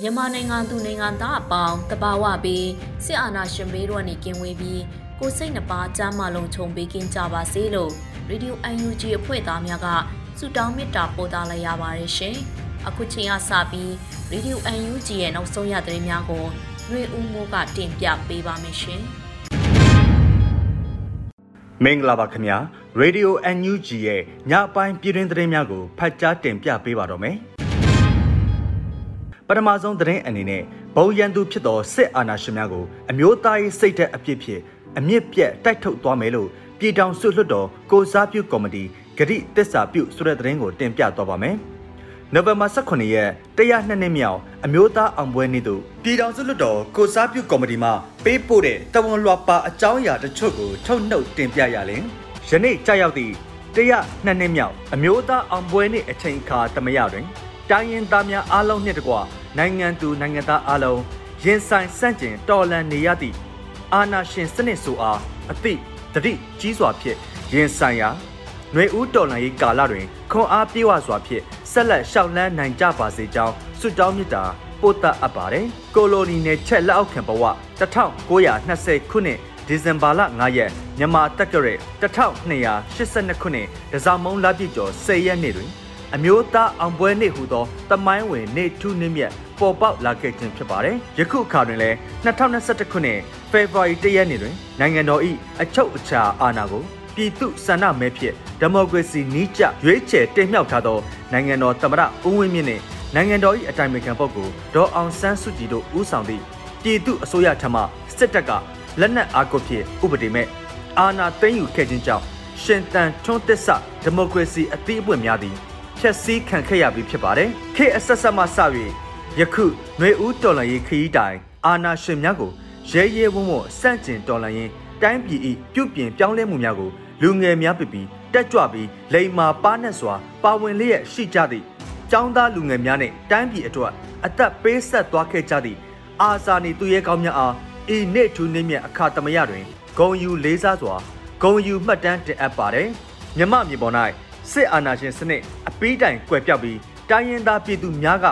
မြန်မာနိုင်ငံသူနိုင်ငံသားအပေါင်းတဘာဝပြီးစစ်အာဏာရှင်ဘေးတို့ကနေကင်းဝေးပြီးကိုစိတ်နှပါကြားမလုံးခြုံပေးကင်းကြပါစေလို့ရေဒီယို UNG အဖွဲ့သားများကဆုတောင်းမေတ္တာပို့သလိုက်ရပါတယ်ရှင်။အခုချိန်ကစပြီးရေဒီယို UNG ရဲ့နောက်ဆုံးရသတင်းများကိုຫນွေဦးမိုးကတင်ပြပေးပါမယ်ရှင်။ မင်္ဂလာပါခင်ဗျာရေဒီယို NUG ရဲ့ညပိုင်းပြည်တွင်းသတင်းများကိုဖတ်ကြားတင်ပြပေးပါတော့မယ်ပထမဆုံးသတင်းအနေနဲ့ဘုံရန်သူဖြစ်သောစစ်အာဏာရှင်များကိုအမျိုးသားရေးစိတ်သက်အပြစ်ဖြစ်အမြင့်ပြတ်တိုက်ထုတ်သွားမယ်လို့ပြည်ထောင်စုလွှတ်တော်ကိုစားပြုကော်မတီဂရိတစ္ဆာပြုဆိုတဲ့သတင်းကိုတင်ပြသွားပါမယ်။ နိုဝင်ဘာ18ရက်တရားနှစ်နှစ်မြောက်အမျိုးသားအောင်ပွဲနေ့သို့ပြည်ထောင်စုလွှတ်တော်ကိုစားပြုကော်မတီမှပေးပို့တဲ့တဝန်လွှာပါအကြောင်းအရာတချို့ကိုထုတ်နှုတ်တင်ပြရလင်ယနေ့ကြာရောက်သည့်တရားနှစ်နှစ်မြောက်အမျိုးသားအောင်ပွဲနေ့အချိန်အခါတမရတွင်တိုင်းရင်သားများအားလုံးနှင့်တကွနိုင်ငံသူနိုင်ငံသားအားလုံးရင်ဆိုင်စန့်ကျင်တော်လှန်နေရသည့်အာဏာရှင်စနစ်ဆိုအားအသည့်တတိကြီးစွာဖြင့်ရင်ဆိုင်ရာຫນွေဦးတော်လှန်ရေးကာလတွင်ခွန်အားပြေဝစွာဖြင့် ဆက်လက်ရှောက်လန်းနိုင်ကြပါစေကြောင်းဆုတောင်းမြတ်တာပို့တအပ်ပါတယ်။ကိုလိုနီနယ်ချက်လက်အောက်ခံဘဝ1920ခုနှစ်ဒီဇင်ဘာလ9ရက်မြန်မာတက္ကရာ1282ခုနှစ်ဒဇမုံလပြည့်ကျော်10ရက်နေ့တွင်အမျိုးသားအောင်ပွဲနေ့ဟူသောတမိုင်းဝင်နေ့ထူးနေ့မြတ်ပေါ်ပေါက်လာခဲ့ခြင်းဖြစ်ပါတယ်။ယခုအခါတွင်လည်း2021ခုနှစ်ဖေဖော်ဝါရီလရက်နေ့တွင်နိုင်ငံတော်၏အချုပ်အခြာအာဏာကို ပြည်သူဆန္ဒမဲဖြင့်ဒီမိုကရေစီနီးကျရွေးချယ်တင်မြှောက်ထားသောနိုင်ငံတော်သမ္မတဦးဝင်းမြင့်နှင့်နိုင်ငံတော်၏အတိုင်ပင်ခံပုဂ္ဂိုလ်ဒေါ်အောင်ဆန်းစုကြည်တို့ဦးဆောင်သည့်ပြည်သူအစိုးရထံမှစစ်တပ်ကလက်နက်အားကိုဖြင့်ဥပဒေမဲ့အာဏာသိမ်းယူခဲ့ခြင်းကြောင့်ရှင်တန်ထွန်းသစ္စာဒီမိုကရေစီအသီးအပွင့်များသည်ဖျက်ဆီးခံခဲ့ရပြီးဖြစ်ပါတယ်။ခေအဆက်ဆက်မှစ၍ယခုຫນွေဦးတော်လှန်ရေးခရီးတိုင်အာဏာရှင်များကိုရဲရဲဝံ့ဝံ့စန့်ကျင်တော်လှန်ရင်တိုင်းပြည်၏ပြုပြင်ပြောင်းလဲမှုများကို လူငယ်များပပြီးတက်ကြွပြီးလိန်မာပါနဲ့စွာပါဝင်လျက်ရှိကြသည့်ចောင်းသားလူငယ်များနဲ့တိုင်းပြည်အတွက်အသက်ပေးဆက်သွားခဲ့ကြသည့်အာဇာနည်သူရဲကောင်းများအားဤနေ့ထူးနေ့မြတ်အခါသမယတွင်ဂုံယူလေးစားစွာဂုံယူမှတ်တမ်းတင်အပ်ပါတယ်မြမမြေပေါ်၌စစ်အာဏာရှင်စနစ်အပီးတိုင်ကွယ်ပြောက်ပြီးတိုင်းရင်းသားပြည်သူများက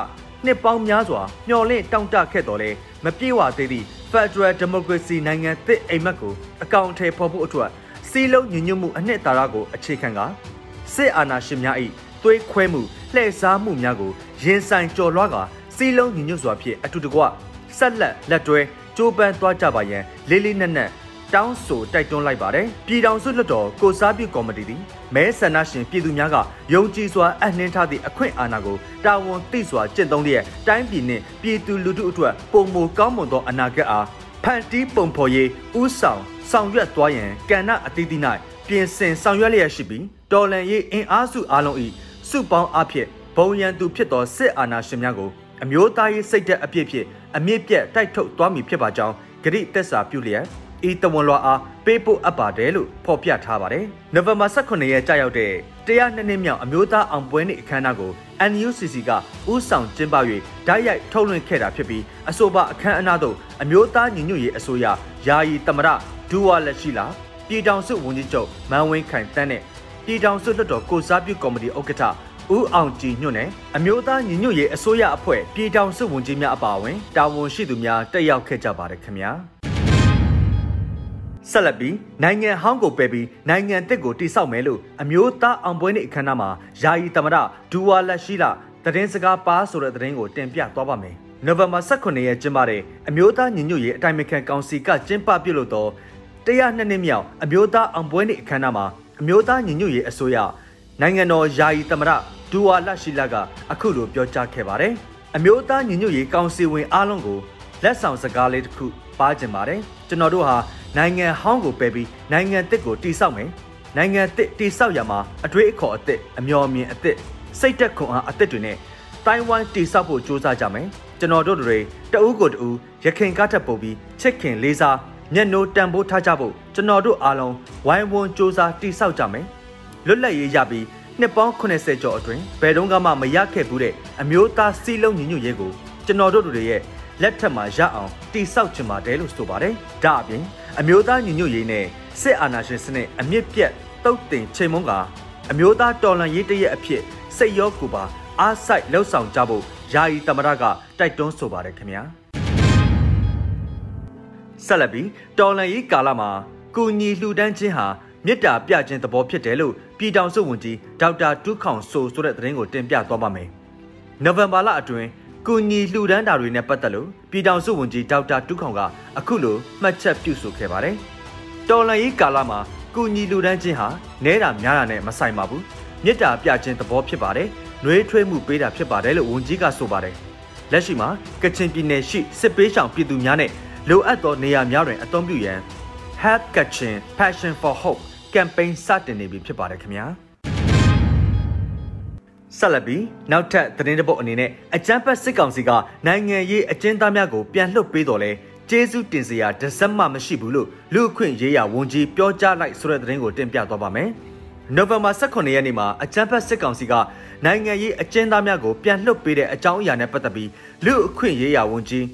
နှစ်ပေါင်းများစွာမျှော်လင့်တောင့်တခဲ့တော်လဲမပြေဝသေးသည့် Federal Democracy နိုင်ငံသစ်အိမ်မက်ကိုအကောင့်ထဲပေါ်ဖို့အတွက် စီးလုံးညညွတ်မှုအနှစ်သာရကိုအခြေခံကစစ်အာဏာရှင်များ၏သွေးခွဲမှုလှည့်စားမှုများကိုရင်ဆိုင်ကြော်လွှားကာစီးလုံးညညွတ်စွာဖြင့်အတူတကွဆက်လက်လက်တွဲကြိုးပမ်းသွားကြပါရန်လေးလေးနက်နက်တောင်းဆိုတိုက်တွန်းလိုက်ပါတယ်ပြည်ထောင်စုလွှတ်တော်ကိုစားပြုကော်မတီသည်မဲဆန္ဒရှင်ပြည်သူများကယုံကြည်စွာအနှင်းထားသည့်အခွင့်အာဏာကိုတာဝန်သိစွာကျင့်သုံးလျက်တိုင်းပြည်နှင့်ပြည်သူလူထုအတွက်ပုံမကောင်းမွန်သောအနာဂတ်အားဖန်တီးပုံဖော်ရေးဥဆောင် ဆောင်ရွက်သွားရန်ကဏ္ဍအသီးသီး၌ပြင်ဆင်ဆောင်ရွက်လျက်ရှိပြီးတော်လန်ရေးအင်အားစုအလုံး၏စုပေါင်းအဖြစ်ဘုံရန်သူဖြစ်သောစစ်အာဏာရှင်များကိုအမျိုးသားရေးစိတ်သက်အပြစ်ဖြင့်အမြင့်ပြတ်တိုက်ထုတ်သွားမည်ဖြစ်ပါကြောင်းဂရိတက်စာပြုလျက်ဤတဝန်လွာအားပေးပို့အပ်ပါတယ်လို့ဖော်ပြထားပါတယ်။နိုဝင်ဘာ18ရက်ကြာရောက်တဲ့တရားနှစ်နှစ်မြောက်အမျိုးသားအောင်ပွဲနေ့အခမ်းအနားကို NUCC ကဥဆောင်ကျင်းပ၍ဓာတ်ရိုက်ထုတ်လွှင့်ခဲ့တာဖြစ်ပြီးအဆိုပါအခမ်းအနားသို့အမျိုးသားညီညွတ်ရေးအစိုးရယာယီသမရဒူဝါလက်ရှိလာပြည်ထောင်စုဝန်ကြီးချုပ်မန်ဝင်းခိုင်တန်းနဲ့ပြည်ထောင်စုလွှတ်တော်ကိုစားပြုကော်မတီဥက္ကဋ္ဌဦးအောင်ကြည်ညွန့်နဲ့အမျိုးသားညီညွတ်ရေးအစိုးရအဖွဲ့ပြည်ထောင်စုဝန်ကြီးများအပါအဝင်တာဝန်ရှိသူများတက်ရောက်ခဲ့ကြပါတယ်ခင်ဗျာ ဆက်လက်ပြီးနိုင်ငံဟောင်းကိုပယ်ပြီးနိုင်ငံတစ်ကိုတိစောက်မယ်လို့အမျိုးသားအောင်ပွဲနေ့အခမ်းအနားမှာယာယီသမရဒူဝါလက်ရှိလာသတင်းစကားပါဆိုတဲ့သတင်းကိုတင်ပြသွားပါမယ်။နိုဝင်ဘာ18ရက်ကျင်းပတဲ့အမျိုးသားညီညွတ်ရေးအတိုင်းအခံကောင်စီကကျင်းပပြုလုပ်သောတရားနှစ်နှစ်မြောက်အမျိုးသားအောင်ပွဲနေ့အခမ်းအနားမှာအမျိုးသားညီညွတ်ရေးအစိုးရနိုင်ငံတော်ယာယီသမရဒူဝါလက်ရှိလာကအခုလိုပြောကြားခဲ့ပါတယ်။အမျိုးသားညီညွတ်ရေးကောင်စီဝင်အားလုံးကိုလက်ဆောင်စကားလေးတစ်ခု ပါကျင်ပါတယ်။ကျွန်တော်တို့ဟာနိုင်ငံဟောင်းကိုပယ်ပြီးနိုင်ငံတစ်ကိုတိစောက်မယ်နိုင်ငံတစ်တိစောက်ရမှာအတွေ့အခေါ်အသစ်အမျော်မြင်အသစ်စိတ်သက်ခွန်အားအသစ်တွေနဲ့တိုင်ဝမ်တိစောက်ဖို့ကြိုးစားကြမယ်ကျွန်တော်တို့တွေတအူးကိုတအူးရခင်ကားထပ်ပို့ပြီးချစ်ခင်လေးစားမျက်နှိုးတန်ဖိုးထားကြဖို့ကျွန်တော်တို့အားလုံးဝိုင်းဝန်းကြိုးစားတိစောက်ကြမယ်လွတ်လပ်ရေးရပြီးနှစ်ပေါင်း80ကျော်အတွင်းဘယ်တော့မှမရခဲ့ဘူးတဲ့အမျိုးသားစီးလုံးညီညွတ်ရေးကိုကျွန်တော်တို့တွေရဲ့ လက်ထက်မှာရအောင်တိစောက်ချင်ပါတယ်လို့ဆိုပါတယ်။ဒါအပြင်အမျိုးသားညီညွတ်ရေးနဲ့စစ်အာဏာရှင်စနစ်အမြင့်ပြတ်တုတ်တင်ချိန်မုံကအမျိုးသားတော်လှန်ရေးတရက်အဖြစ်စိတ်ရောကိုပါအားစိုက်လှုပ်ဆောင်ကြဖို့ယာယီတမရကတိုက်တွန်းဆိုပါတယ်ခင်ဗျာဆက်လက်ပြီးတော်လှန်ရေးကာလမှာကုညီလှူဒန်းခြင်းဟာမေတ္တာပြခြင်းသဘောဖြစ်တယ်လို့ပြည်ထောင်စုဝန်ကြီးဒေါက်တာတူးခေါင်ဆိုဆိုတဲ့သတင်းကိုတင်ပြသွားပါမယ်။နိုဝင်ဘာလအတွင်း ကုညီလှူဒန်းတာတွေနဲ့ပတ်သက်လို့ပြည်ထောင်စုဝန်ကြီးဒေါက်တာတူးခေါင်ကအခုလိုမှတ်ချက်ပြုဆိုခဲ့ပါတယ်။တော်လန်ရေးကာလမှာကုညီလှူဒန်းခြင်းဟာနဲတာများတာနဲ့မဆိုင်ပါဘူး။မေတ္တာပြခြင်းသဘောဖြစ်ပါတယ်။နှွေးထွေးမှုပေးတာဖြစ်ပါတယ်လို့ဝန်ကြီးကဆိုပါတယ်။လက်ရှိမှာကချင်ပြည်နယ်ရှိစစ်ပေးဆောင်ပြည်သူများနဲ့လိုအပ်သောနေရာများတွင်အသုံးပြုရန် Help Kachin Passion for Hope campaign စတင်နေပြီဖြစ်ပါတယ်ခင်ဗျာ။ ဆက်လက်ပြီးနောက်ထပ်သတင်းတပုတ်အနေနဲ့အကြမ်းဖက်စစ်ကောင်စီကနိုင်ငံရေးအကျဉ်းသားများကိုပြန်လွှတ်ပေးတော်လဲကျေးဇူးတင်စရာတစ်စက်မှမရှိဘူးလို့လူအခွင့်ရေးရဝန်ကြီးပြောကြားလိုက်ဆိုတဲ့သတင်းကိုတင်ပြသွားပါမယ်။နိုဝင်ဘာ18ရက်နေ့မှာအကြမ်းဖက်စစ်ကောင်စီကနိုင်ငံရေးအကျဉ်းသားများကိုပြန်လွှတ်ပေးတဲ့အကြောင်းအရာနဲ့ပတ်သက်ပြီးလူအခွင့်ရေးရဝန်ကြီး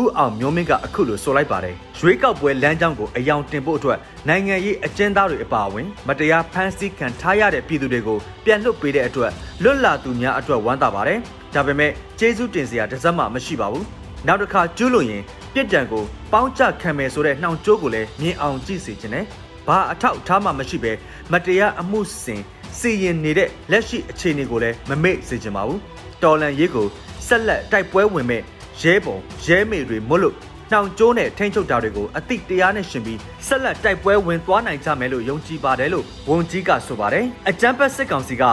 ဦးအောင်မျိုးမင်းကအခုလိုဆိုလိုက်ပါတယ်ရွေးကောက်ပွဲလမ်းကြောင်းကိုအယောင်တင်ဖို့အတွက်နိုင်ငံရေးအကျဉ်းသားတွေအပါအဝင်မတရားဖမ်းဆီးခံထားရတဲ့ပြည်သူတွေကိုပြန်လွှတ်ပေးတဲ့အတွက်လွတ်လာသူများအတွက်ဝမ်းသာပါတယ်ဒါပေမဲ့ကျေးဇူးတင်စရာတစ်စက်မှမရှိပါဘူးနောက်တစ်ခါကျူးလွန်ရင်ပြစ်ဒဏ်ကိုပေါင်းချခံမယ်ဆိုတဲ့နှောင်ကြိုးကိုလည်းမြင်အောင်ကြည့်စေခြင်းနဲ့ဘာအထောက်အထားမှမရှိဘဲမတရားအမှုစင်စီရင်နေတဲ့လက်ရှိအခြေအနေကိုလည်းမမေ့စေချင်ပါဘူးတော်လန်ရေးကိုဆက်လက်တိုက်ပွဲဝင်မဲ့ ရဲပုံရဲမေတွေမွတ်လို့နှောင်ကျိုးနဲ့ထိန်းချုပ်တာတွေကိုအတိတရားနဲ့ရှင်ပြီးဆက်လက်တိုက်ပွဲဝင်သွားနိုင်ကြမယ်လို့ယုံကြည်ပါတယ်လို့ဝန်ကြီးကဆိုပါတယ်အကြမ်းဖက်စစ်ကောင်စီက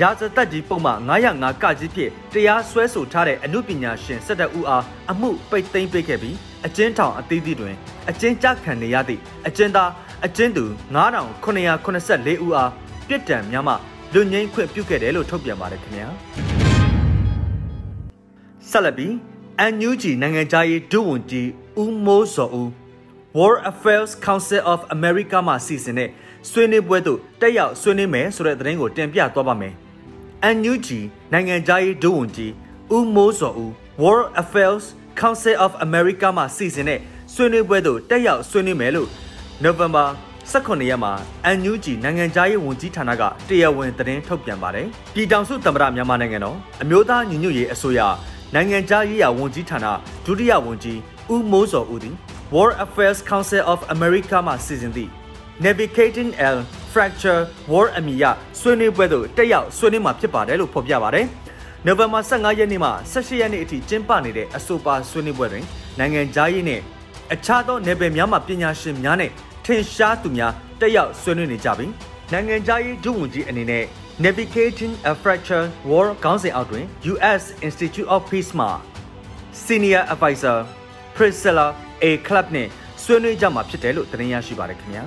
ရာဇသက်ကြီးပုံမှန်905ကကြီးဖြင့်တရားစွဲဆိုထားတဲ့အမှုပညာရှင်စစ်တပ်ဦးအားအမှုပိတ်သိမ်းပေးခဲ့ပြီးအကျဉ်းထောင်အသီးသီးတွင်အကျဉ်းချခံနေရသည့်အကျဉ်းသားအကျဉ်းသူ9984ဦးအားပြစ်ဒဏ်များမှလူငင်းခွင့်ပြုခဲ့တယ်လို့ထုတ်ပြန်ပါတယ်ခင်ဗျာဆက်လက်ပြီး NUG နိုင်ငံသားရေးဒုဝန်ကြီးဦးမိုးစောဦး World Affairs Council of America မှာစီစဉ်တဲ့ဆွေးနွေးပွဲသို့တက်ရောက်ဆွေးနွေးမယ်ဆိုတဲ့သတင်းကိုတင်ပြသွားပါမယ်။ NUG နိုင်ငံသားရေးဒုဝန်ကြီးဦးမိုးစောဦး World Affairs Council of America မှာစီစဉ်တဲ့ဆွေးနွေးပွဲသို့တက်ရောက်ဆွေးနွေးမယ်လို့ November 18ရက်မှာ NUG နိုင်ငံသားရေးဝန်ကြီးဌာနကတရားဝင်သတင်းထုတ်ပြန်ပါတယ်။ပြည်ထောင်စုသမ္မတမြန်မာနိုင်ငံတော်အမျိုးသားညီညွတ်ရေးအစိုးရ နိုင်ငံခြားရေးရာဝန်ကြီးဌာနဒုတိယဝန်ကြီးဦးမိုးစောဦးသည် World Affairs Council of America မှစီစဉ်သည့် Navigating a Fracture War အမည်ရဆွေးနွေးပွဲသို့တက်ရောက်ဆွေးနွေးမှာဖြစ်ပါတယ်လို့ဖော်ပြပါတယ်။နိုဝင်ဘာ15ရက်နေ့မှ18ရက်နေ့အထိကျင်းပနေတဲ့အဆိုပါဆွေးနွေးပွဲတွင်နိုင်ငံခြားရေးနှင့်အခြားသောနယ်ပယ်များမှပညာရှင်များနှင့်ထင်ရှားသူများတက်ရောက်ဆွေးနွေးနေကြပြီးနိုင်ငံခြားရေးဒုဝန်ကြီးအနေနဲ့ Navigating a Fracture War ခေါင်းစဉ်အောက်တွင် US Institute of Peace မှ Senior Advisor Priscilla A Club နဲ့ဆွေးနွေးကြမှာဖြစ်တယ်လို့သတင်းရရှိပါတယ်ခင်ဗျာ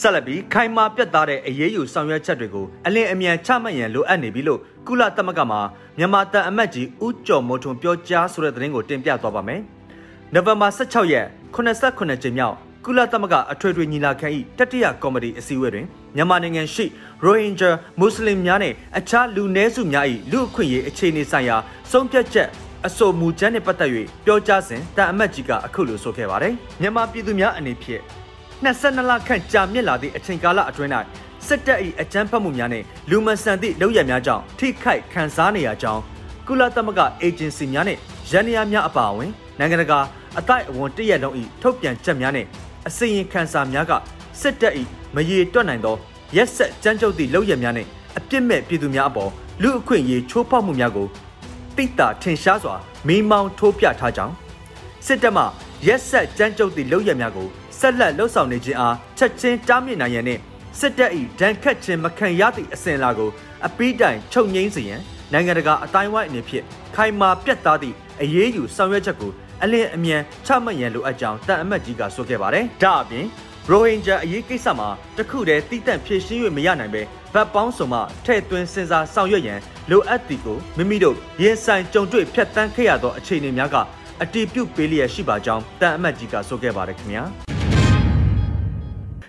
ဆက်လက်ပြီးခိုင်မာပြတ်သားတဲ့အရေးယူဆောင်ရွက်ချက်တွေကိုအလင်းအမြန်ချမှတ်ရန်လိုအပ်နေပြီလို့ကုလသမဂ္ဂမှမြန်မာတန်အမတ်ကြီးဦးကျော်မိုးထွန်းပြောကြားဆိုတဲ့သတင်းကိုတင်ပြသွားပါမယ်။နိုဝင်ဘာ16ရက်89ကြိမ်မြောက်ကုလသမဂ္ဂအထွေထွေညီလာခံ၏တတိယကော်မတီအစည်းအဝေးတွင် မြန်မာနိုင်ငံရှိရိုဟင်ဂျာမွတ်စလင်များနဲ့အခြားလူနည်းစုများ၏လူအခွင့်အရေးအခြေအနေဆိုင်ရာဆုံးဖြတ်ချက်အဆိုမူချက်နှင့်ပတ်သက်၍ပြောကြားစဉ်တန်အမတ်ကြီးကအခုလိုဆိုခဲ့ပါတယ်။မြန်မာပြည်သူများအနေဖြင့်22လခန့်ကြာမြင့်လာသည့်အချိန်ကာလအတွင်း၌စစ်တပ်၏အကြမ်းဖက်မှုများနှင့်လူမဆန်သည့်လုပ်ရများကြောင့်ထိခိုက်ခံစားနေရကြောင်းကုလသမဂ္ဂအေဂျင်စီများနှင့်ရန်နေရများအပါအဝင်နိုင်ငံတကာအတိုက်အဝန်တရက်လုံးဤထုတ်ပြန်ချက်များနှင့်အစီရင်ခံစာများကစစ်တပ်ဤ မရေတွက်နိုင်သောရက်ဆက်ကြမ်းကြုတ်သည့်လုပ်ရများနှင့်အပြစ်မဲ့ပြည်သူများအပေါ်လူအခွင့်အရေးချိုးဖောက်မှုများကိုတိတာထင်ရှားစွာမိမောင်းထိုးပြထားကြောင်းစစ်တပ်မှရက်ဆက်ကြမ်းကြုတ်သည့်လုပ်ရများကိုဆက်လက်လှုပ်ဆောင်နေခြင်းအားချက်ချင်းတားမြစ်နိုင်ရန်နှင့်စစ်တပ်၏ဒဏ်ခတ်ခြင်းမခံရသည့်အစဉ်အလာကိုအပီးတိုင်ချုပ်ငိမ့်စေရန်နိုင်ငံတကာအတိုင်းဝိုင်းအနေဖြင့်ခိုင်မာပြတ်သားသည့်အရေးယူဆောင်ရွက်ချက်ကိုအလင်းအမြန်ချမှတ်ရန်လိုအပ်ကြောင်းတန်အမတ်ကြီးကဆိုခဲ့ပါတယ်။ဒါအပြင် ရိုဟင်ဂျာအရေးကိစ္စမှာတခုတည်းတိတန့်ဖြည့်ရှင်း၍မရနိုင်ပဲဗတ်ပေါင်းစုံမှထဲ့သွင်းစဉ်းစားဆောင်ရွက်ရန်လိုအပ်သည်ကိုမိမိတို့ရင်ဆိုင်ကြုံတွေ့ဖြတ်တန်းခဲ့ရသောအခြေအနေများကအတီးပြုတ်ပေးလျက်ရှိပါကြောင်းတန်အမတ်ကြီးကဆိုခဲ့ပါတယ်ခင်ဗျာ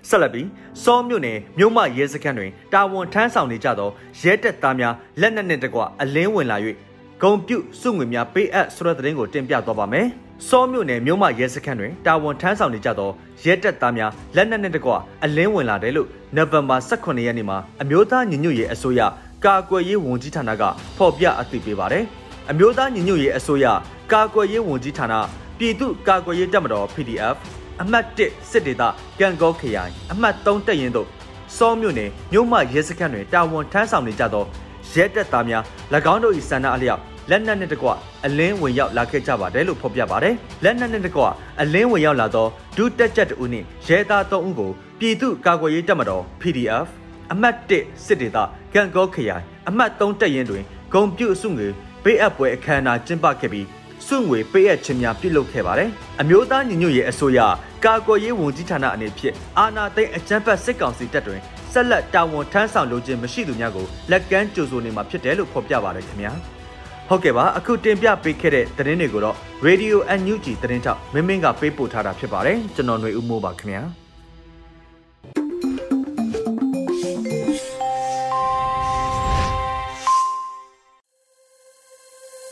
ဆက်လက်ပြီးစောမြို့နယ်မြို့မရဲစခန်းတွင်တာဝန်ထမ်းဆောင်နေကြသောရဲတပ်သားများလက်နက်နှင့်တကွအလင်းဝင်လာ၍ဂုံပြုတ်စုငွေများပေးအပ်ဆိုတဲ့သတင်းကိုတင်ပြသွားပါမယ်။ စောမြို့နယ်မြို့မရဲစခန်းတွင်တာဝန်ထမ်းဆောင်နေကြသောရဲတပ်သားများလက်နက်နှင့်တကွအလင်းဝင်လာတယ်လို့နိုဝင်ဘာ18ရက်နေ့မှာအမျိုးသားညီညွတ်ရေးအစိုးရကာကွယ်ရေးဝန်ကြီးဌာနကဖော်ပြအသိပေးပါတယ်။အမျိုးသားညီညွတ်ရေးအစိုးရကာကွယ်ရေးဝန်ကြီးဌာနပြည်သူ့ကာကွယ်ရေးတပ်မတော် PDF အမှတ်1စစ်ဒေသကံကောခရိုင်အမှတ်3တပ်ရင်းတို့စောမြို့နယ်မြို့မရဲစခန်းတွင်တာဝန်ထမ်းဆောင်နေကြသောရဲတပ်သားများ၎င်းတို့၏ဆန္ဒအလျောက် လက်နက်နဲ့တကွအလင်းဝင်ရောက်လာခဲ့ကြပါတယ်လို့ဖော်ပြပါတယ်။လက်နက်နဲ့တကွအလင်းဝင်ရောက်လာသောဒုတက်ချက်တူနှင့်ရဲသား3ဦးကိုပြည်သူ့ကာကွယ်ရေးတပ်မတော် PDF အမှတ်1စစ်ဒေသကံကောခရိုင်အမှတ်3တပ်ရင်းတွင်ဂုံပြုအစုငွေပေးအပ်ပွဲအခမ်းအနားကျင်းပခဲ့ပြီးစွန့်ငွေပေးအပ်ခြင်းများပြုလုပ်ခဲ့ပါတယ်။အမျိုးသားညီညွတ်ရေးအစိုးရကာကွယ်ရေးဝန်ကြီးဌာနအနေဖြင့်အာဏာသိမ်းအကြမ်းဖက်စစ်ကောင်စီတပ်တွင်ဆက်လက်တာဝန်ထမ်းဆောင်လိုခြင်းမရှိသူများကိုလက်ကမ်းကြိုဆိုနေမှာဖြစ်တယ်လို့ဖော်ပြပါတယ်ခင်ဗျာ။ ဟုတ်ကဲ့ပါအခုတင်ပြပေးခဲ့တဲ့သတင်းတွေကိုတော့ Radio NUG သတင်းထောက်မင်းမင်းကပေးပို့ထားတာဖြစ်ပါတယ်ကျွန်တော်ຫນွေဦးမိုးပါခင်ဗျာ။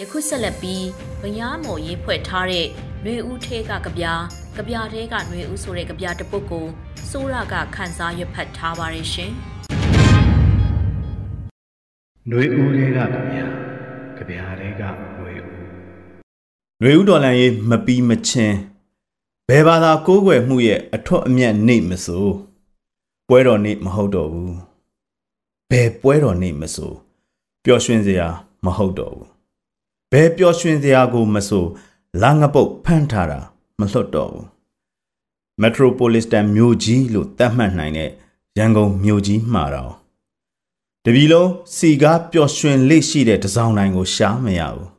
ယခုဆက်လက်ပြီးဘရားမော်ရေးဖွဲ့ထားတဲ့ຫນွေဦးထဲကကြပြားကြပြားထဲကຫນွေဦးဆိုတဲ့ကြပြားတစ်ပုဒ်ကိုစိုးရကခန်းစားရွက်ဖတ်ထားပါတယ်ရှင်။ຫນွေဦးထဲကကြပြား ကြပြားတွေကငွေဦးຫນွေဦးဒေါ်လန်ရေးမပီးမချင်းဘယ်ဘာသာကိုးကွယ်မှုရဲ့အထွတ်အမြတ်နေမဆိုပွဲတော်နေမဟုတ်တော့ဘူးဘယ်ပွဲတော်နေမဆိုပျော်ရွှင်စရာမဟုတ်တော့ဘူးဘယ်ပျော်ရွှင်စရာကိုမဆိုလာငပုတ်ဖန့်ထားတာမလွတ်တော့ဘူး Metropolitan မြို့ကြီးလို့သတ်မှတ်နိုင်တဲ့ရန်ကုန်မြို့ကြီးမှာတော့ တပြီလုံးစီကားပျော်ရွှင်လေးရှိတဲ့တစောင်းတိုင်းကိုရှားမရဘူး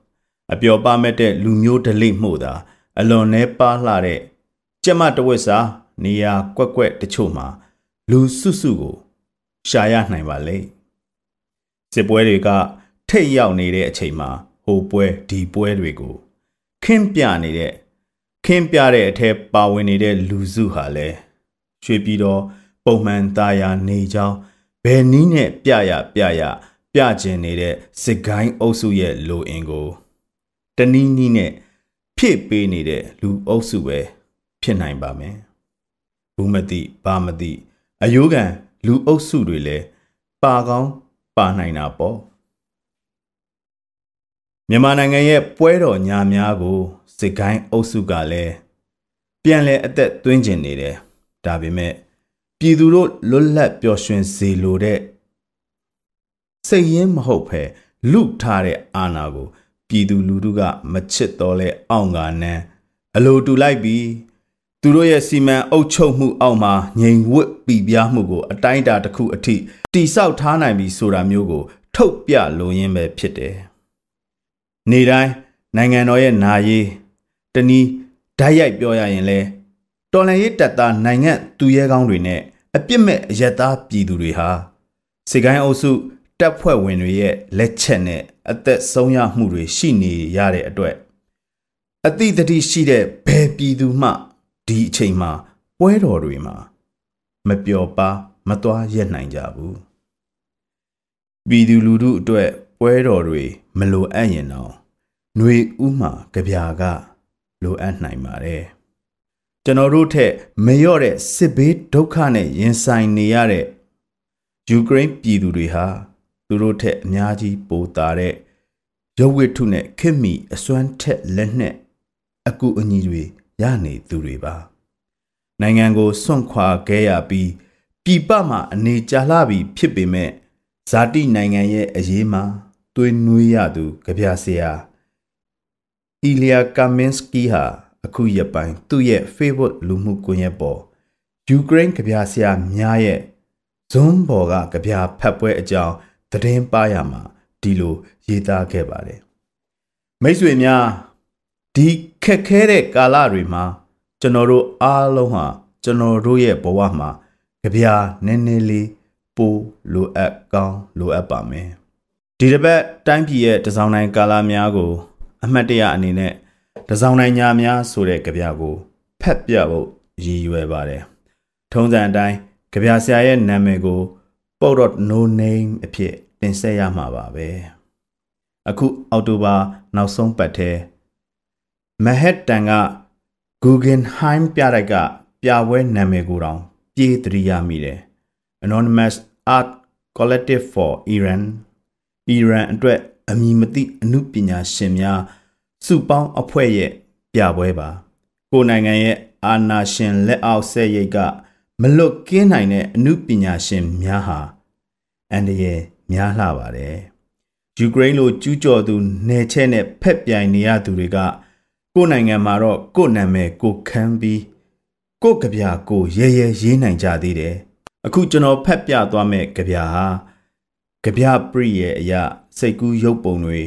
အပျော်ပါမဲ့တဲ့လူမျိုးဒလိမှုသာအလွန်နှဲပါလှတဲ့ကျမတဝက်စာနေရာကွက်ကွက်တချို့မှာလူစုစုကိုရှာရနိုင်ပါလေစစ်ပွဲတွေကထိတ်ရောက်နေတဲ့အချိန်မှာဟိုပွဲဒီပွဲတွေကိုခင်းပြနေတဲ့ခင်းပြတဲ့အထက်ပါဝင်နေတဲ့လူစုဟာလဲရွှေပြီးတော့ပုံမှန်သားယာနေကြောင်း ဘယ်နည်းနဲ့ပြရပြရပြကျင်နေတဲ့စစ်ကိုင်းအုပ်စုရဲ့လိုအင်ကိုတနည်းနည်းနဲ့ဖြည့်ပေးနေတဲ့လူအုပ်စုပဲဖြစ်နိုင်ပါမယ်ဘူးမသိဘာမသိအယိုးကန်လူအုပ်စုတွေလည်းပါကောင်းပါနိုင်တာပေါ့မြန်မာနိုင်ငံရဲ့ပွဲတော်ညာများကိုစစ်ကိုင်းအုပ်စုကလည်းပြန်လဲအသက်သွင်းကျင်နေတယ်ဒါပေမဲ့ ပြည်သူတို့လွတ်လပ်ပျော်ရွှင်စေလိုတဲ့စိတ်ရင်းမဟုတ်ဖဲလူထားတဲ့အာဏာကိုပြည်သူလူထုကမချစ်တော့လဲအောင်ကနန်းအလိုတူလိုက်ပြီးသူတို့ရဲ့စီမံအုပ်ချုပ်မှုအောက်မှာငြိမ်ဝတ်ပြည်ပြားမှုကို အတိုင်းအတာတစ်ခုအထိတိဆောက်ထားနိုင်ပြီဆိုတာမျိုးကို ထုတ်ပြလိုရင်းပဲဖြစ်တယ်နေတိုင်းနိုင်ငံတော်ရဲ့နာရေးတနည်းဓာတ်ရိုက်ပြောရရင်လဲ တော်လန်ရေးတပ်သားနိုင်ငံသူရဲကောင်းတွေနဲ့အပြစ်မဲ့အယက်သားပြည်သူတွေဟာစေကိုင်းအုပ်စုတပ်ဖွဲ့ဝင်တွေရဲ့လက်ချက်နဲ့အသက်ဆုံးရမှုတွေရှိနေရတဲ့အတွက်အတိတတိရှိတဲ့ဘယ်ပြည်သူမှဒီအချိန်မှာပွဲတော်တွေမှာမပျော်ပါမသွားရက်နိုင်ကြဘူးပြည်သူလူထုအတွက်ပွဲတော်တွေမလိုအပ်ရင်တော့ຫນွေဥမှာကြပြာကလိုအပ်နိုင်ပါတယ် ကျွန်တော်တို့ထက်မလျော့တဲ့စစ်ဘေးဒုက္ခနဲ့ရင်ဆိုင်နေရတဲ့ယူကရိန်းပြည်သူတွေဟာသူတို့ထက်အများကြီးပိုတာတဲ့ရုပ်ဝတ္ထုနဲ့ခင်မီအစွမ်းထက်လက်နဲ့အကူအညီတွေရနေသူတွေပါနိုင်ငံကိုစွန့်ခွာခဲ့ရပြီးပြည်ပမှာအနေကြာလှပြီးဖြစ်ပေမဲ့ဇာတိနိုင်ငံရဲ့အရေးမှာသွေးနွေးရသူကြပြဆရာအီလီယာကာမင်စကီဟာ အခုရက်ပိုင်းသူ့ရဲ့ Facebook လူမှုကွန်ရက်ပေါ်ယူကရိန်းကြပြဆရာများရဲ့ဇွန်းဘော်ကကြပြဖတ်ပွဲအကြောင်းသတင်းပါရမှာဒီလိုရေးသားခဲ့ပါတယ်မိတ်ဆွေများဒီခက်ခဲတဲ့ကာလတွေမှာကျွန်တော်တို့အားလုံးဟာကျွန်တော်တို့ရဲ့ဘဝမှာကြပြနည်းနည်းလေးပိုလိုအပ်ကောင်းလိုအပ်ပါမယ်ဒီတစ်ပတ်တိုင်းပြည်ရဲ့တစောင်းတိုင်းကာလများကို အမှတ်တရအနေနဲ့ တစောင်းတိုင်းညာများဆိုတဲ့ကြပြကိုဖက်ပြဖို့ရည်ရွယ်ပါတယ်ထုံးစံအတိုင်းကြပြဆရာရဲ့နာမည်ကို Port No Name အဖြစ်တင်ဆက်ရမှာပါပဲအခုအောက်တိုဘာနောက်ဆုံးပတ်ထဲမဟက်တန်က Guggenheim ပြတိုက်ကပြပွဲနာမည်ကိုတောင် ပြေးတရိယာမိတယ် Anonymous Art Collective for Iran Iran အတွက်အမည်မသိအမှုပညာရှင်များ စုပေါင်းအဖွဲ့ရဲ့ပြပွဲပါ ကိုနိုင်ငံရဲ့အာနာရှင်လက်အောက်ဆက်ရိတ်ကမလွတ်ကင်းနိုင်တဲ့အမှုပညာရှင်များဟာအန်ဒီရဲ့များလှပါတယ်ယူကရိန်းလိုကျူးကျော်သူနယ်ချဲ့နဲ့ဖက်ပြိုင်နေရသူတွေကကိုယ်နိုင်ငံမှာတော့ကိုယ်နာမည်ကိုခန်းပြီးကိုယ်ကြပြကိုရဲရဲရေးနိုင်ကြသေးတယ်အခုကျွန်တော်ဖက်ပြသွားမဲ့ကြပြဟာကြပြပရိရဲ့အရာစိတ်ကူးရုပ်ပုံတွေ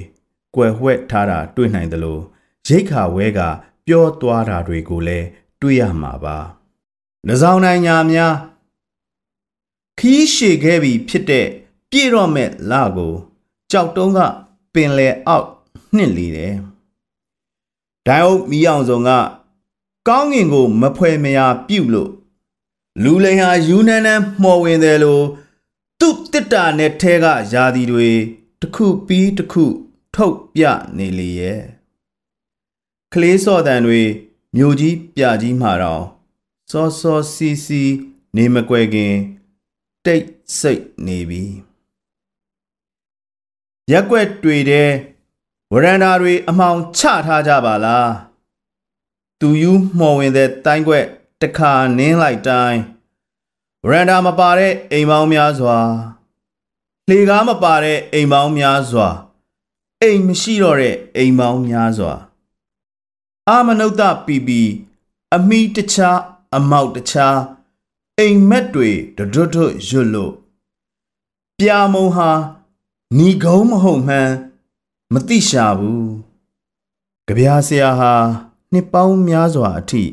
ကွယ်ဝှက်ထားတာတွေ့နိုင်တယ်လို့ရိတ်ခါဝဲကပြောသွားတာတွေကိုလည်းတွေ့ရမှာပါ။နှစောင်းနိုင်ညာများခီးရှည်ခဲ့ပြီဖြစ်တဲ့ပြေတော့မဲ့လကိုကြောက်တုံးကပင်လေအောက်နှစ်လေတယ်။ဒိုင်အုပ်မီးအောင်စုံကကောင်းငင်ကိုမဖွဲမရပြုတ်လို့လူလိန်ဟာယူနန်းနန်းမှော်ဝင်တယ်လို့သူ့တစ်တာနဲ့ထဲကယာဒီတွေတစ်ခုပြီးတစ်ခု ထုတ်ပြနေလေရဲ့ကလေးစော့တန်တွေမြို့ကြီးပြကြီးမှာတော့စောစောစီစီနေမကွယ်ခင်တိတ်ဆိတ်နေပြီရက်ွက်တွေတဲ့ဝရန်ဒါတွေအမှောင်ချထားကြပါလားသူယူမှော်ဝင်တဲ့တိုင်းွက်တခါနင်းလိုက်တိုင်းဝရန်ဒါမပါတဲ့အိမ်ပေါင်းများစွာလှေကားမပါတဲ့အိမ်ပေါင်းများစွာ အိမ်မရှိတော့တဲ့အိမ်ပေါင်းများစွာအာမနုဿပီပီအမိတခြားအမောက်တခြားအိမ်မက်တွေတွတ်တွတ်ရွတ်လို့ပြာမုံဟာညီကုန်းမဟုတ်မှန်းမသိရှာဘူးကြပြားဆရာဟာနှစ်ပေါင်းများစွာအထိ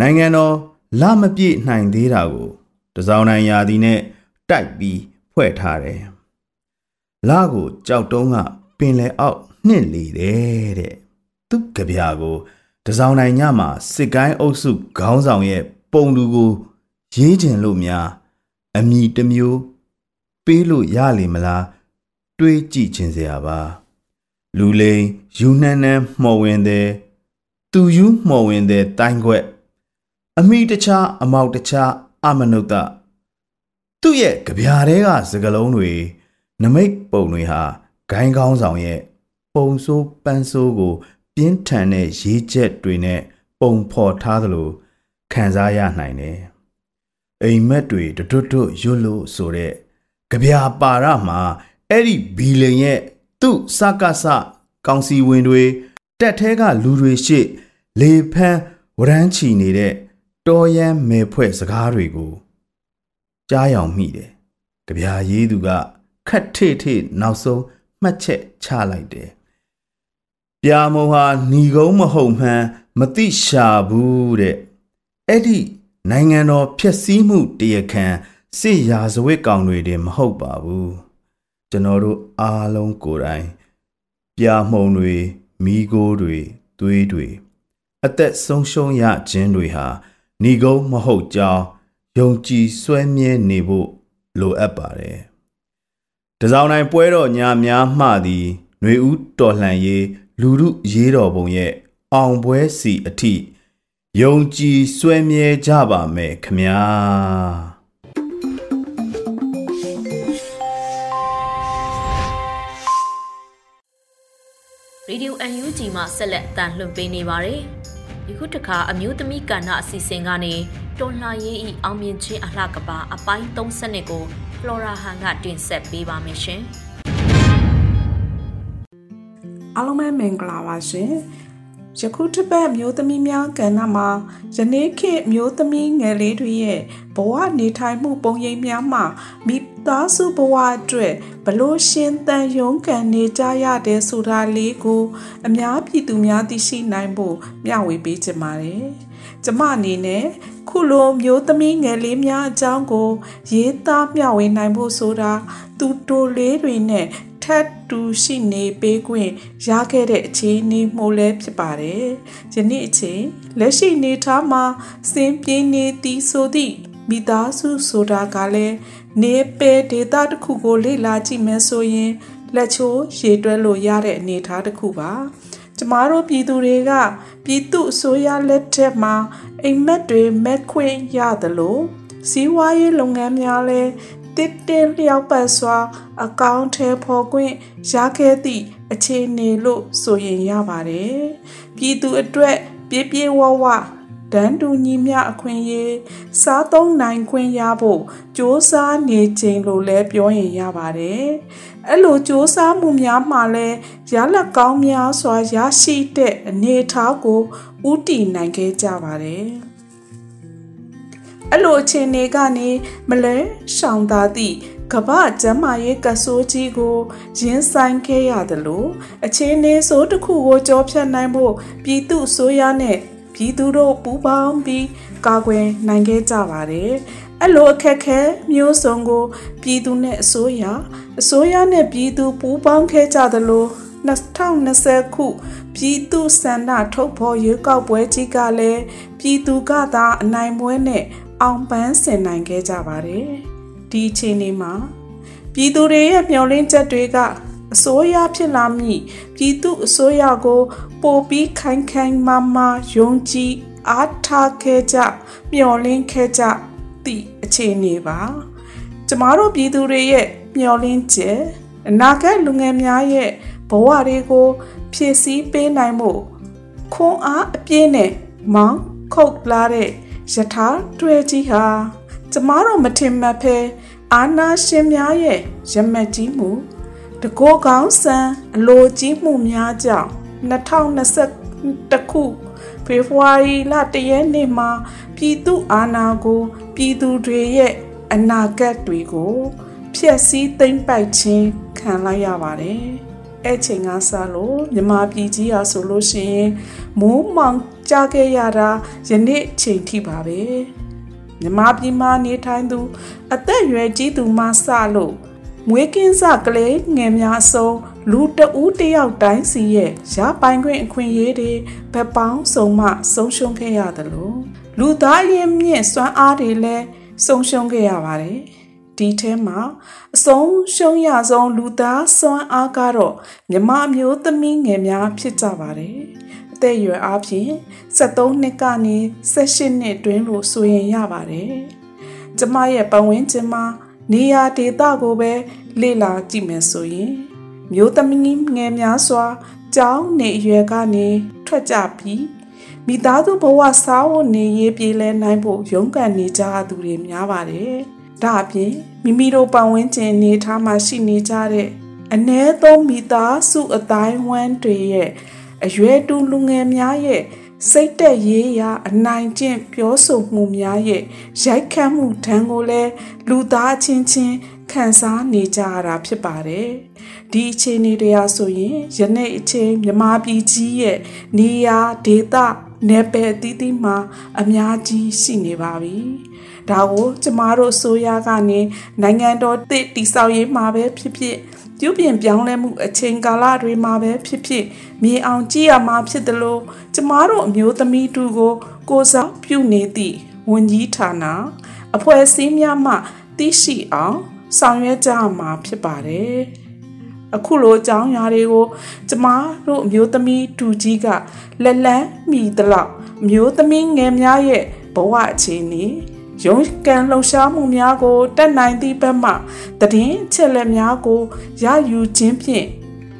နိုင်ငံတော်လမပြည့်နိုင်သေးတာကိုတစောင်းနိုင်ရာသည်နဲ့တိုက်ပြီးဖွဲ့ထားတယ်။လကိုကြောက်တုံးက ပင်လယ်အောက်နှင့်လေတယ်တဲ့။သူ့ကြပြာကိုတစောင်းနိုင်ညမှာစစ်ကိုင်းအုပ်စုခေါင်းဆောင်ရဲ့ပုံလူကို ရေးကျင်လို့များအမိတမျိုးပေးလို့ရလိမ့်မလားတွေးကြည့်ခြင်းစရာပါလူလိန်ယူနှန်းနှန်းမှော်ဝင်တဲ့သူယူမှော်ဝင်တဲ့တိုင်းခွက်အမိတခြားအမောက်တခြားအမနုဿသူ့ရဲ့ကြပြားတဲကစကလုံးတွေနမိတ်ပုံတွေဟာ ဂိုင်းကောင်းဆောင်ရဲ့ပုံစိုးပန်းစိုးကို ပြင်းထန်တဲ့ရေးချက်တွေနဲ့ပုံဖော်ထားသလိုခံစားရနိုင်တယ်။အိမ်မက်တွေတွတ်တွတ်ရွတ်လို့ဆိုတဲ့ကြပြာပါရမှာအဲ့ဒီဘီလင်ရဲ့သူ့စကစကောင်စီဝင်တွေတက်ထဲကလူတွေရှိလေဖန်းဝရမ်းချီနေတဲ့တော်ရန်မဲဖွဲ့စကားတွေကိုကြားယောင်မိတယ်။ကြပြာရေးသူကခတ်ထိထိနောက်ဆုံး မှတ်ချက်ချလိုက်တယ်။ပြာမုံဟာหนีကုန်းမဟုတ်မှန်းမသိရှာဘူးတဲ့။အဲ့ဒီနိုင်ငံတော်ဖျက်ဆီးမှုတရားခံစစ်ရာဇဝတ်ကောင်တွေတင်မဟုတ်ပါဘူး။ကျွန်တော်တို့အားလုံးကိုယ်တိုင်ပြာမှုံတွေမိโกတွေသွေးတွေအသက်ဆုံးရှုံးရခြင်းတွေဟာဏီကုန်းမဟုတ်ကြောင်းယုံကြည်စွဲမြဲနေဖို့လိုအပ်ပါတယ်။ တစောင်းတိုင်းပွဲတော်ညာများမှသည်ຫນွေဦးတော်လှန်ရေးလူမှုရေးတော်ပုံရဲ့အောင်ပွဲစီအထိယုံကြည်စွဲမြဲကြပါမယ်ခမညာရေဒီယို UNG မှာဆက်လက်အသံလွှင့်ပေးနေပါတယ်။ယခုတခါအမျိုးသမီးကဏ္ဍအစီအစဉ်ကနေတွန်လှရေးဤအောင်မြင်ခြင်းအလှကပါအပိုင်း30ကိုဖလော် ရာဟန်ကတင်ဆက်ပေးပါမယ်ရှင်အားလုံးပဲမင်္ဂလာပါရှင်ယခုတစ်ပတ်မျိုးသမီးများကဏ္ဍမှာယနေ့ခေတ်မျိုးသမီးငယ်လေးတွေရဲ့ဘဝနေထိုင်မှုပုံရိပ်များမှာမိသားစုဘဝအတွက်ဘလို့ရှင်သန်ရုန်းကန်နေကြရတဲ့ဆိုတာလေးကို အများပြည်သူများသိရှိနိုင်ဖို့မျှဝေပေးချင်ပါတယ်။ ကျမအနေနဲ့ခုလိုမျိုးသမီးငယ်လေးများအကြောင်းကို ရေးသားမျှဝေနိုင်ဖို့ဆိုတာသူတိုလေးတွေနဲ့ထပ်တူရှိနေပေးခွင့်ရခဲ့တဲ့အခြေအနေမျိုးလည်းဖြစ်ပါတယ်။ယနေ့အချိန်လက်ရှိနေထားမှာစင်ပြင်းနေသည်ဆိုသည့်မိသားစုဆိုတာကလည်းနေပေဒေတာတစ်ခုကိုလေ့လာကြည့်မယ်ဆိုရင်လက်ချိုးရေတွဲလို့ရတဲ့အနေအထားတစ်ခုပါ ကျမတို့ပြည်သူတွေကပြည်သူအစိုးရလက်ထက်မှာအိမ်မက်တွေမက်ခွင့်ရတယ်လို့စီးပွားရေးလုပ်ငန်းများလဲတစ်တင်လျောက်ပတ်စွာ အကောင့်ထဲပေါ်ခွင့်ရခဲ့သည့်အခြေအနေလို့ဆိုရင်ရပါတယ်ပြည်သူအတွက်ပြည့်ပြည့်ဝဝ တန်းတူညီမျှအခွင့်အရေးစားသုံးနိုင်ခွင့်ရဖို့စ조사နေခြင်းလို့လည်းပြောရင်ရပါတယ်။အဲ့လိုစ조사မှုများမှာလည်းရလက်ကောင်းများစွာရရှိတဲ့အနေအထားကိုဥတီနိုင်ခဲ့ကြပါတယ်။အဲ့လိုအခြေအနေကနေမလဲရှောင်သာသည့်ကမ္ဘာကျမ်းမာရေးကဆိုးကြီးကိုရင်ဆိုင်ခဲ့ရတယ်လို့အခြေအနေဆိုးတစ်ခုကိုကြောဖြတ်နိုင်ဖို့ပြည်သူဆိုရနဲ့ ပြည်သူတို့ပူးပေါင်းပြီးကာကွယ်နိုင်ခဲ့ကြပါတယ်။အဲ့လိုအခက်ခဲမျိုးစုံကိုပြည်သူနဲ့အစိုးရအစိုးရနဲ့ပြည်သူပူးပေါင်းခဲ့ကြသလို2020ခုပြည်သူစန္ဒထုတ်ဖော်ရွေးကောက်ပွဲကြီးကလည်းပြည်သူကသာအနိုင်ပွဲနဲ့အောင်ပန်းဆင်နိုင်ခဲ့ကြပါတယ်။ဒီအချိန်လေးမှာပြည်သူတွေရဲ့မျှော်လင့်ချက်တွေက အစိုးရဖြစ်လာမည်ပြည်သူအစိုးရကို ပိုပြီးခိုင်ခိုင်မာမာယုံကြည်အားထားခဲ့ကြမျှော်လင့်ခဲ့ကြသည့်အခြေအနေပါကျမတို့ပြည်သူတွေရဲ့မျှော်လင့်ချက်အနာဂတ်လူငယ်များရဲ့ဘဝတွေကိုဖြည့်ဆည်းပေးနိုင်မှုခွန်အားအပြည့်နဲ့မောင်းခုတ်လာတဲ့ယထာတွဲကြီးဟာကျမတို့မထင်မှတ်ဖဲအာနာရှင်များရဲ့ရမတ်ကြီးမှု တကောကောင်းဆန်အလိုကြီးမှုများကြောင့်2021ခုဖေဖော်ဝါရီလတရက်နေ့မှာပြည်သူအာဏာကို ပြည်သူတွေရဲ့အနာဂတ်တွေကိုဖျက်ဆီးသိမ်းပိုက်ခြင်းခံလိုက်ရပါတယ်။အဲ့ချိန်ကစလို့မြမပြည်ကြီးဟာဆိုလို့ရှိရင်မိုးမောင်ကြခဲ့ရတာယနေ့ချိန်ထိပါပဲ။မြမပြည်မှာနေထိုင်သူ အသက်အရွယ်ကြီးသူမှစလို့ မွေးကင်းစကလေးငယ်များဆုံးလူတဦးတယောက်တိုင်းစီရဲ့ရပိုင်ခွင့်အခွင့်အရေးတွေဗက်ပေါင်းစုံမှဆုံးရှုံးခဲ့ရတယ်လို့လူသားရင်းမြင့်စွမ်းအားတွေလည်းဆုံးရှုံးခဲ့ရပါတယ်ဒီထဲမှာအဆုံးရှုံးရဆုံးလူသားစွမ်းအားကတော့မြမမျိုးသမီးငယ်များဖြစ်ကြပါတယ်အသက်အရွယ်အားဖြင့်73နှစ်ကနေ18နှစ်တွင်းလို့ဆိုရင်ရပါတယ်ကျမရဲ့ပတ်ဝန်းကျင်မှာ နေရာဒေသကိုပဲလေ့လာကြည့်မယ်ဆိုရင် မျိုးသမီးငယ်များစွာကျောင်းနေအရွယ်ကနေထွက်ကြပြီးမိသားစုဘဝစားဝတ်နေရေးပြေးလဲနိုင်ဖို့ရုန်းကန်နေကြသူတွေများပါတယ်။ဒါအပြင်မိမိတို့ပတ်ဝန်းကျင်နေထားမှရှိနေကြတဲ့အ ਨੇ သုံးမိသားစုအတိုင်းဝန်းတွေရဲ့အရွယ်တူလူငယ်များရဲ့ စိတ်တက်ရေးရာအနိုင်ကျင့်ပြောဆိုမှုများရဲ့ရိုက်ခတ်မှုဒဏ်ကိုလည်းလူသားချင်းချင်းခံစားနေကြရတာဖြစ်ပါတယ်။ဒီအခြေအနေတရားဆိုရင်ယနေ့အချိန်မြမပြည်ကြီးရဲ့နေရာဒေသနယ်ပယ်အသီးသီးမှာအများကြီးရှိနေပါပြီ။ဒါကိုကျမတို့ဆိုရကနေနိုင်ငံတော်တည်တည်ဆောက်ရေးမှာပဲဖြစ်ဖြစ် ပြုပြင်ပြောင်းလဲမှုအချိန်ကာလတွေမှာပဲဖြစ်ဖြစ်မြေအောင်ကြည့်ရမှာဖြစ်တယ်လို့ကျမတို့အမျိုးသမီးတူကို ကိုစားပြုနေသည့်ဝန်ကြီးဌာနအဖွဲ့အစည်းများမှသိရှိအောင်ဆောင်ရွက်ကြမှာဖြစ်ပါတယ်အခုလိုအကြောင်းအရာတွေကိုကျမတို့အမျိုးသမီးတူကြီးကလက်လန်းမိသလောက်အမျိုးသမီးငယ်များရဲ့ဘဝအခြေအနေ ရုံးကန်လှုပ်ရှားမှုများကိုတက်နိုင်သည့်ဘက်မှတည်င်းချက်လက်များကိုရယူခြင်းဖြင့်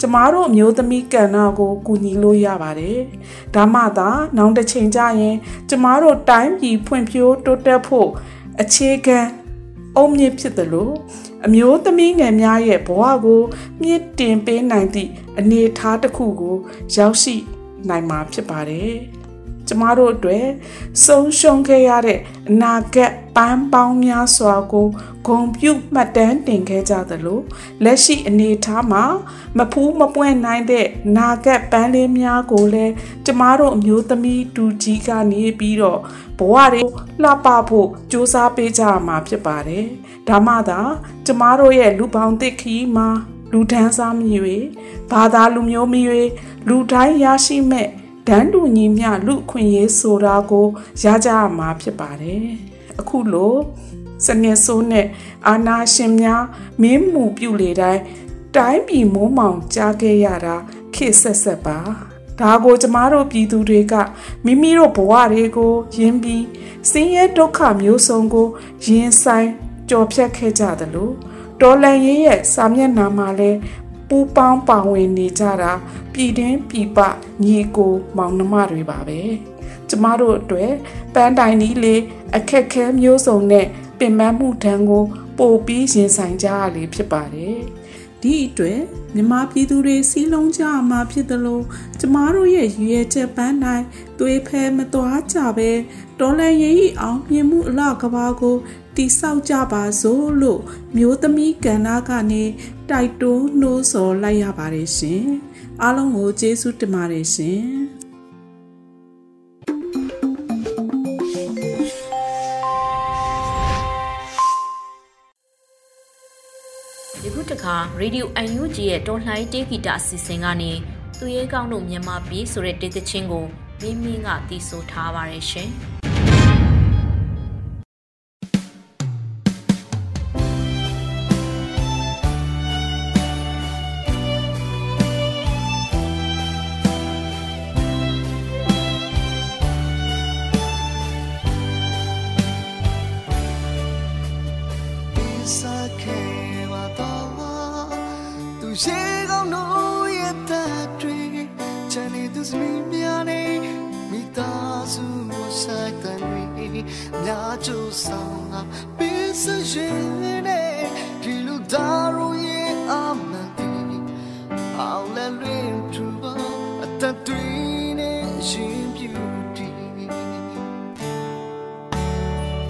ကျကျမတို့အမျိုးသမီးကဏ္ဍကိုကူညီလို့ရပါတယ်။ဒါမှသာနောက်တစ်ချိန်ကျရင်ကျမတို့တိုင်းပြည်ဖွံ့ဖြိုးတိုးတက်ဖို့အခြေခံအုံမြင့်ဖြစ်တယ်လို့အမျိုးသမီးငယ်များရဲ့ဘဝကိုမြင့်တင်ပေးနိုင်သည့်အနေအထားတစ်ခုကို ရောက်ရှိနိုင်မှာဖြစ်ပါတယ်။ ကျမတို့အတွက်ဆုံးရှုံးခဲ့ရတဲ့အနာဂတ်ပန်းပေါင်းများစွာကိုဂုံပြုမှတ်တမ်းတင်ခဲ့ကြသလိုလက်ရှိအနေအထားမှာမဖူးမပွင့်နိုင်တဲ့နာဂတ်ပန်းလေးများကိုလည်းကျမတို့အမျိုးသမီးတူကြီးကနေပြီးတော့ဘဝတွေလှပဖို့စူးစမ်းပေးကြရမှာဖြစ်ပါတယ်။ဒါမှသာကျမတို့ရဲ့လူပေါင်းသစ်ခီးမှာလူဒန်းစားမီ၍ဘာသာလူမျိုးမီ၍လူတိုင်းရရှိမဲ့ ဒန်းတူညီမျှလူခွင့်ရေးဆိုတာကိုရကြရမှာဖြစ်ပါတယ်အခုလိုစနစ်ဆိုးနဲ့အာနာရှင်များမင်းမှုပြုလေတိုင်းတိုင်းပြည်မိုးမောင်ကြားခဲ့ရတာခေတ်ဆက်ဆက်ပါဒါကိုကျမတို့ပြည်သူတွေကမိမိတို့ဘဝတွေကိုယဉ်ပြီးဆင်းရဲဒုက္ခမျိုးစုံကိုရင်ဆိုင်ကြော်ဖြတ်ခဲ့ကြသလိုတော်လန်ရေးရဲ့စာမျက်နှာမှာလည်း ပူပေါင်းပါဝင်နေကြတာပြည်တွင်းပြည်ပညီကိုမောင်နှမတွေပါပဲကျမတို့အတွက်ပန်းတိုင်ကြီးလေးအခက်ခဲမျိုးစုံနဲ့ပင်ပန်းမှုတန်းကိုပို့ပြီးရင်ဆိုင်ကြရလေဖြစ်ပါတယ်ဒီအတွက်မြမပြည်သူတွေစီးလုံးကြမှာဖြစ်တယ်လို့ကျမတို့ရဲ့ရွေချက်ပန်းတိုင်းသွေးဖဲမသွားကြပဲတော်လန်ရေးအောင်မြင်မှုအလောက်ကဘာကိုတိဆောက်ကြပါစို့လို့မျိုးသမီးကဏ္ဍကနေ တိုက်တွန်းနှိုးဆော်လိုက်ရပါတယ်ရှင်အားလုံးကိုကျေးဇူးတင်ပါတယ်ရှင်ဒီခုတခါ Radio UNG ရဲ့တော်လှန်တေးဂီတအစီအစဉ်ကနေသူရဲကောင်းတို့မြန်မာပြည်ဆိုတဲ့တေးသချင်းကိုမင်းမင်းကတီးဆိုထားပါ တယ်ရှင်။များကျိုးဆောင်ငါပေးစရင်နဲ့ဒီလူသားတို့ရဲ့အမှန်တီအောင်လဲလွင်သူအတတွေနဲ့ရှင်ပြူတီ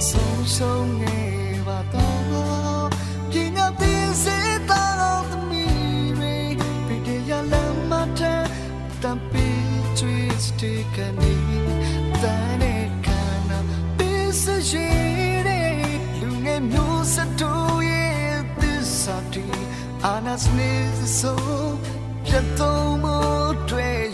ဆုံးဆုံးနေပါ စတေကနေတန်နေရှိတဲ့လူငယ်မျိုးစတူရဲ့သစ္စာတီအာနာစနေဆိုပြတ်တော့မတွေ့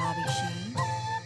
။